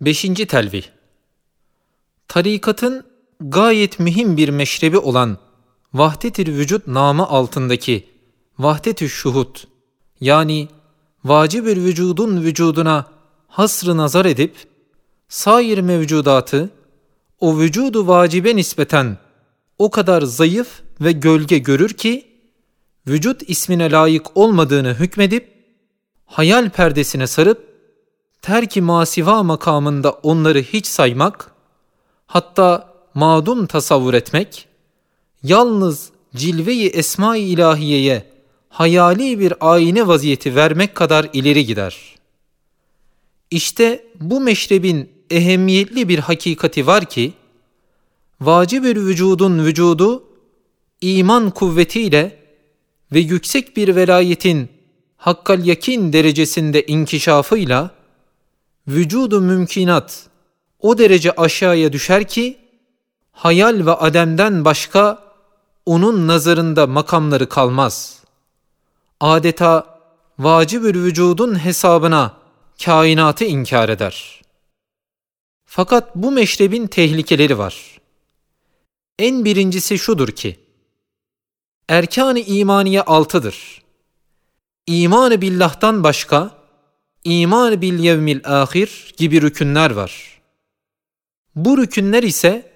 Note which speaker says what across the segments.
Speaker 1: 5. Telvih Tarikatın gayet mühim bir meşrebi olan vahdet-i vücut namı altındaki vahdet-i şuhud yani vacib-ül vücudun vücuduna hasrı nazar edip sair mevcudatı o vücudu vacibe nispeten o kadar zayıf ve gölge görür ki vücut ismine layık olmadığını hükmedip hayal perdesine sarıp terki masiva makamında onları hiç saymak, hatta madum tasavvur etmek, yalnız cilve-i esma-i ilahiyeye hayali bir ayine vaziyeti vermek kadar ileri gider. İşte bu meşrebin ehemmiyetli bir hakikati var ki, vacib-ül vücudun vücudu, iman kuvvetiyle ve yüksek bir velayetin hakkal yakin derecesinde inkişafıyla, vücudu mümkinat o derece aşağıya düşer ki, hayal ve ademden başka onun nazarında makamları kalmaz. Adeta vacibül vücudun hesabına kainatı inkar eder. Fakat bu meşrebin tehlikeleri var. En birincisi şudur ki, erkan-ı imaniye altıdır. İman-ı billah'tan başka, iman bil yevmil ahir gibi rükünler var. Bu rükünler ise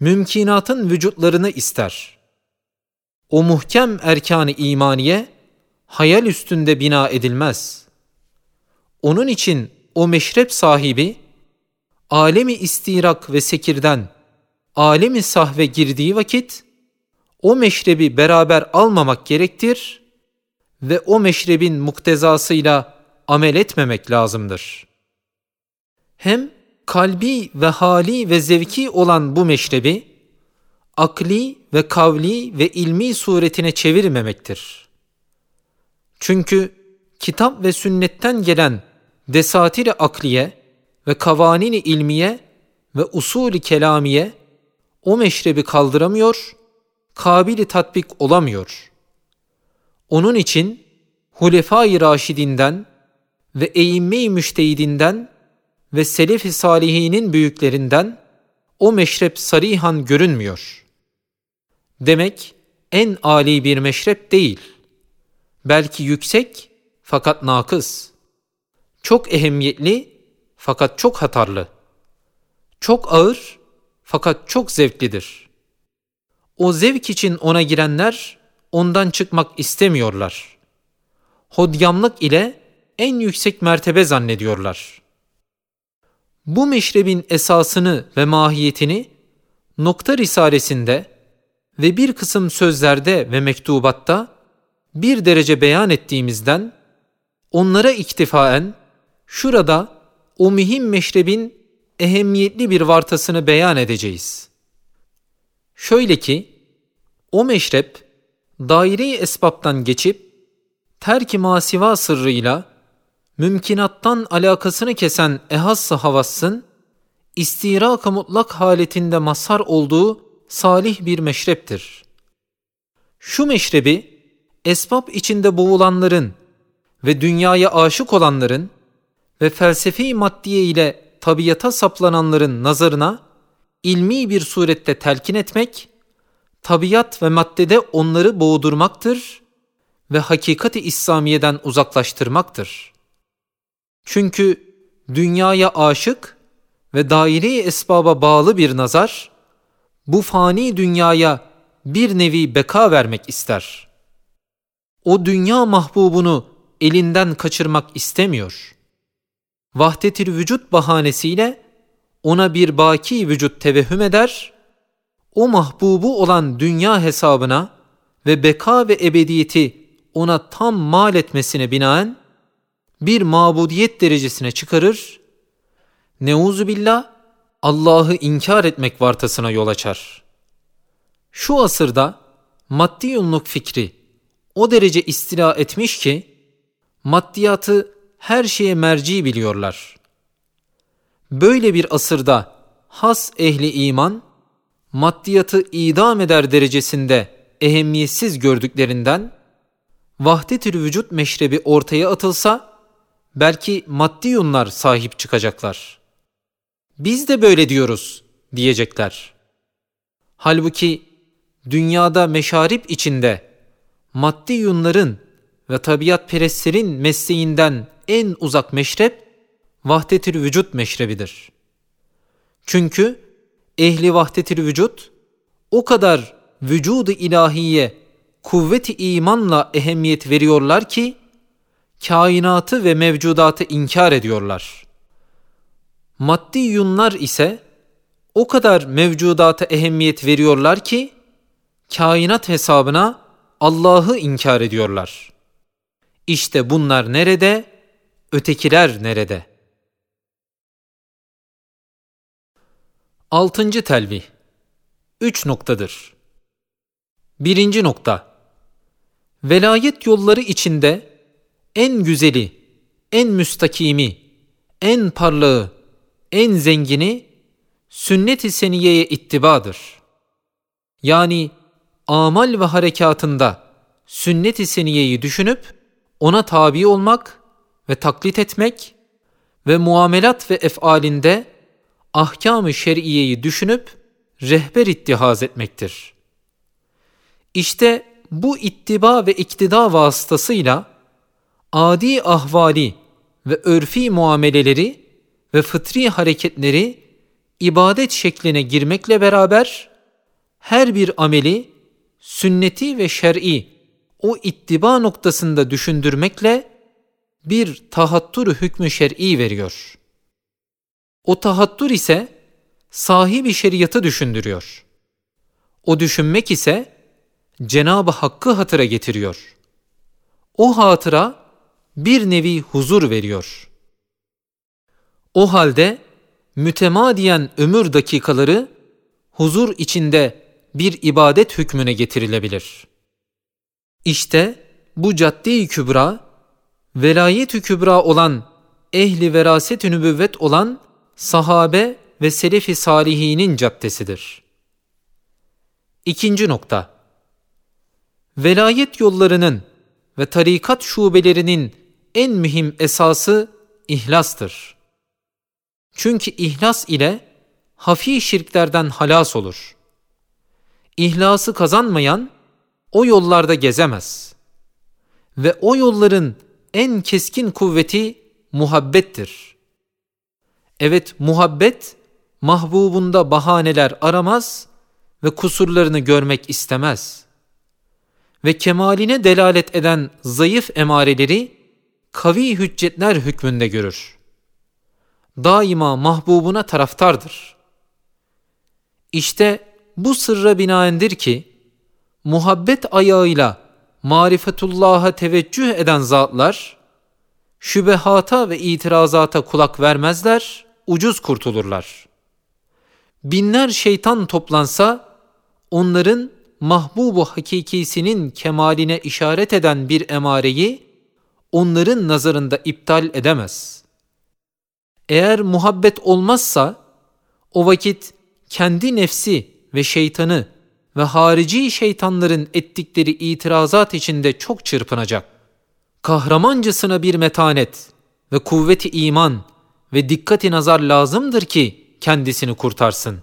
Speaker 1: mümkinatın vücutlarını ister. O muhkem erkanı imaniye hayal üstünde bina edilmez. Onun için o meşrep sahibi alemi istirak ve sekirden alemi sahve girdiği vakit o meşrebi beraber almamak gerektir ve o meşrebin muktezasıyla amel etmemek lazımdır. Hem kalbi ve hali ve zevki olan bu meşrebi, akli ve kavli ve ilmi suretine çevirmemektir. Çünkü kitap ve sünnetten gelen desatiri akliye ve kavanini ilmiye ve usulü kelamiye o meşrebi kaldıramıyor, kabili tatbik olamıyor. Onun için Hulefai Raşidinden ve eğimme-i müştehidinden ve selef-i salihinin büyüklerinden o meşrep sarihan görünmüyor. Demek en âli bir meşrep değil. Belki yüksek fakat nakıs. Çok ehemmiyetli fakat çok hatarlı. Çok ağır fakat çok zevklidir. O zevk için ona girenler ondan çıkmak istemiyorlar. Hodyamlık ile en yüksek mertebe zannediyorlar. Bu meşrebin esasını ve mahiyetini Nokta Risalesinde ve bir kısım sözlerde ve mektubatta bir derece beyan ettiğimizden onlara iktifaen şurada o mühim meşrebin ehemmiyetli bir vartasını beyan edeceğiz. Şöyle ki, o meşrep daire-i esbaptan geçip terk-i masiva sırrıyla mümkinattan alakasını kesen ehassa havassın, istirak-ı mutlak haletinde mazhar olduğu salih bir meşreptir. Şu meşrebi, esbab içinde boğulanların ve dünyaya aşık olanların ve felsefi maddiye ile tabiata saplananların nazarına ilmi bir surette telkin etmek, tabiat ve maddede onları boğdurmaktır ve hakikati İslamiye'den uzaklaştırmaktır.'' Çünkü dünyaya aşık ve daire-i esbaba bağlı bir nazar, bu fani dünyaya bir nevi beka vermek ister. O dünya mahbubunu elinden kaçırmak istemiyor. Vahdetil vücut bahanesiyle ona bir baki vücut tevehüm eder, o mahbubu olan dünya hesabına ve beka ve ebediyeti ona tam mal etmesine binaen bir mabudiyet derecesine çıkarır, neuzu billah Allah'ı inkar etmek vartasına yol açar. Şu asırda maddi yolluk fikri o derece istila etmiş ki maddiyatı her şeye merci biliyorlar. Böyle bir asırda has ehli iman maddiyatı idam eder derecesinde ehemmiyetsiz gördüklerinden vahdet-ül vücut meşrebi ortaya atılsa belki maddi yunlar sahip çıkacaklar. biz de böyle diyoruz diyecekler. Halbuki dünyada meşarip içinde maddi yunların ve tabiat perestlerin mesleğinden en uzak meşrep vahdetül vücut meşrebidir. Çünkü ehli vahdetül vücut o kadar vücudu ilahiye kuvveti imanla ehemmiyet veriyorlar ki kainatı ve mevcudatı inkar ediyorlar. Maddi yunlar ise o kadar mevcudata ehemmiyet veriyorlar ki kainat hesabına Allah'ı inkar ediyorlar. İşte bunlar nerede? Ötekiler nerede? Altıncı telvih. Üç noktadır. Birinci nokta. Velayet yolları içinde en güzeli, en müstakimi, en parlağı, en zengini sünnet-i seniyeye ittibadır. Yani amal ve harekatında sünnet-i seniyeyi düşünüp ona tabi olmak ve taklit etmek ve muamelat ve efalinde ahkam-ı şer'iyeyi düşünüp rehber ittihaz etmektir. İşte bu ittiba ve iktida vasıtasıyla adi ahvali ve örfi muameleleri ve fıtri hareketleri ibadet şekline girmekle beraber her bir ameli sünneti ve şer'i o ittiba noktasında düşündürmekle bir tahattür hükmü şer'i veriyor. O tahattür ise sahibi şeriatı düşündürüyor. O düşünmek ise Cenab-ı Hakk'ı hatıra getiriyor. O hatıra bir nevi huzur veriyor. O halde mütemadiyen ömür dakikaları huzur içinde bir ibadet hükmüne getirilebilir. İşte bu cadde-i kübra, velayet-i kübra olan ehli veraset-ü nübüvvet olan sahabe ve selefi salihinin caddesidir. İkinci nokta. Velayet yollarının ve tarikat şubelerinin en mühim esası ihlastır. Çünkü ihlas ile hafi şirklerden halas olur. İhlası kazanmayan o yollarda gezemez. Ve o yolların en keskin kuvveti muhabbettir. Evet muhabbet mahbubunda bahaneler aramaz ve kusurlarını görmek istemez. Ve kemaline delalet eden zayıf emareleri kavi hüccetler hükmünde görür. Daima mahbubuna taraftardır. İşte bu sırra binaendir ki, muhabbet ayağıyla marifetullah'a teveccüh eden zatlar, şübehata ve itirazata kulak vermezler, ucuz kurtulurlar. Binler şeytan toplansa, onların mahbubu hakikisinin kemaline işaret eden bir emareyi, onların nazarında iptal edemez. Eğer muhabbet olmazsa o vakit kendi nefsi ve şeytanı ve harici şeytanların ettikleri itirazat içinde çok çırpınacak. Kahramancasına bir metanet ve kuvveti iman ve dikkati nazar lazımdır ki kendisini kurtarsın.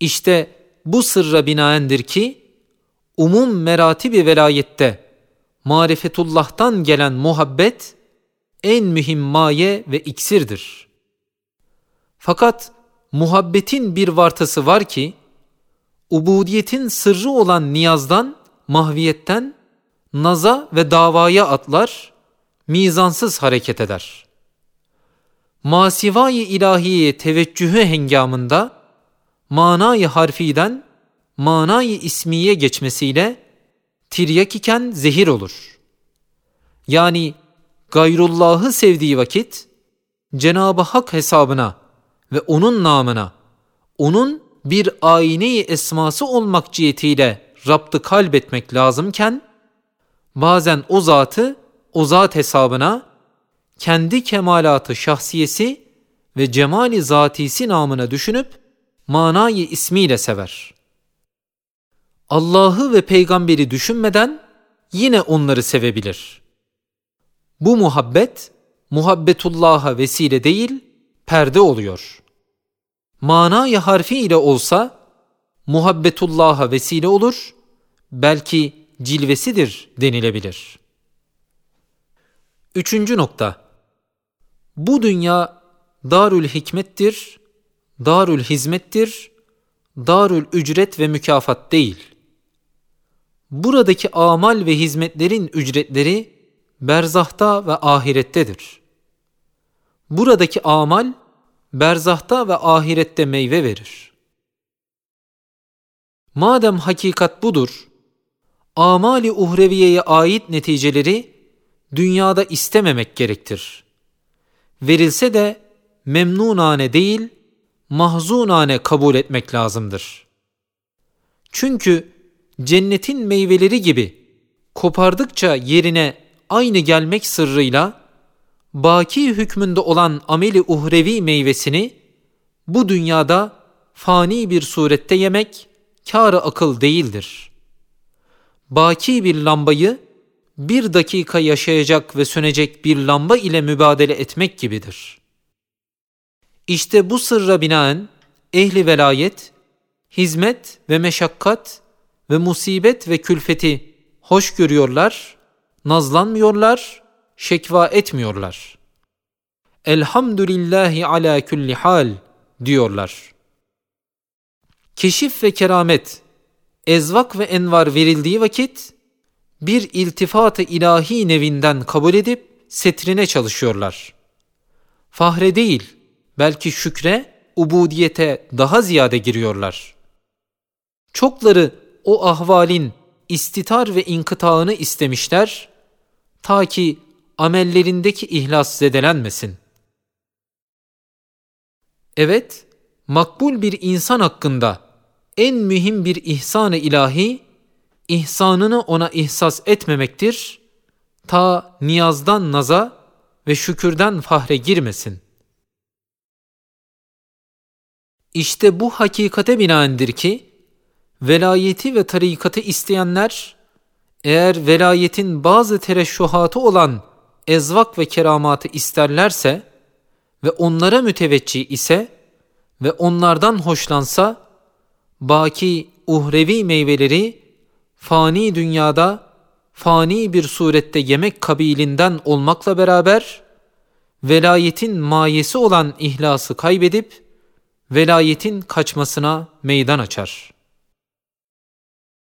Speaker 1: İşte bu sırra binaendir ki umum meratibi velayette marifetullah'tan gelen muhabbet en mühim maye ve iksirdir. Fakat muhabbetin bir vartası var ki, ubudiyetin sırrı olan niyazdan, mahviyetten, naza ve davaya atlar, mizansız hareket eder. Masivayı ilahiye teveccühü hengamında, manayı harfiden, manayı ismiye geçmesiyle, tiryak iken zehir olur. Yani gayrullahı sevdiği vakit Cenab-ı Hak hesabına ve onun namına onun bir ayine esması olmak cihetiyle raptı kalbetmek lazımken bazen o zatı o zat hesabına kendi kemalatı şahsiyesi ve cemali zatisi namına düşünüp manayı ismiyle sever.'' Allah'ı ve peygamberi düşünmeden yine onları sevebilir. Bu muhabbet muhabbetullah'a vesile değil, perde oluyor. manayı harfi ile olsa muhabbetullah'a vesile olur, belki cilvesidir denilebilir. Üçüncü nokta. Bu dünya darül hikmettir, darül hizmettir, darül ücret ve mükafat değil. Buradaki amal ve hizmetlerin ücretleri berzahta ve ahirettedir. Buradaki amal berzahta ve ahirette meyve verir. Madem hakikat budur, amali uhreviyeye ait neticeleri dünyada istememek gerektir. Verilse de memnunane değil, mahzunane kabul etmek lazımdır. Çünkü cennetin meyveleri gibi kopardıkça yerine aynı gelmek sırrıyla baki hükmünde olan ameli uhrevi meyvesini bu dünyada fani bir surette yemek kârı akıl değildir. Baki bir lambayı bir dakika yaşayacak ve sönecek bir lamba ile mübadele etmek gibidir. İşte bu sırra binaen ehli velayet, hizmet ve meşakkat ve musibet ve külfeti hoş görüyorlar, nazlanmıyorlar, şekva etmiyorlar. Elhamdülillahi ala külli hal diyorlar. Keşif ve keramet, ezvak ve envar verildiği vakit bir iltifat-ı ilahi nevinden kabul edip setrine çalışıyorlar. Fahre değil, belki şükre, ubudiyete daha ziyade giriyorlar. Çokları o ahvalin istitar ve inkıtağını istemişler ta ki amellerindeki ihlas zedelenmesin. Evet, makbul bir insan hakkında en mühim bir ihsan-ı ilahi, ihsanını ona ihsas etmemektir, ta niyazdan naza ve şükürden fahre girmesin. İşte bu hakikate binaendir ki, velayeti ve tarikatı isteyenler, eğer velayetin bazı tereşşuhatı olan ezvak ve keramatı isterlerse ve onlara müteveccih ise ve onlardan hoşlansa, baki uhrevi meyveleri fani dünyada fani bir surette yemek kabilinden olmakla beraber velayetin mayesi olan ihlası kaybedip velayetin kaçmasına meydan açar.''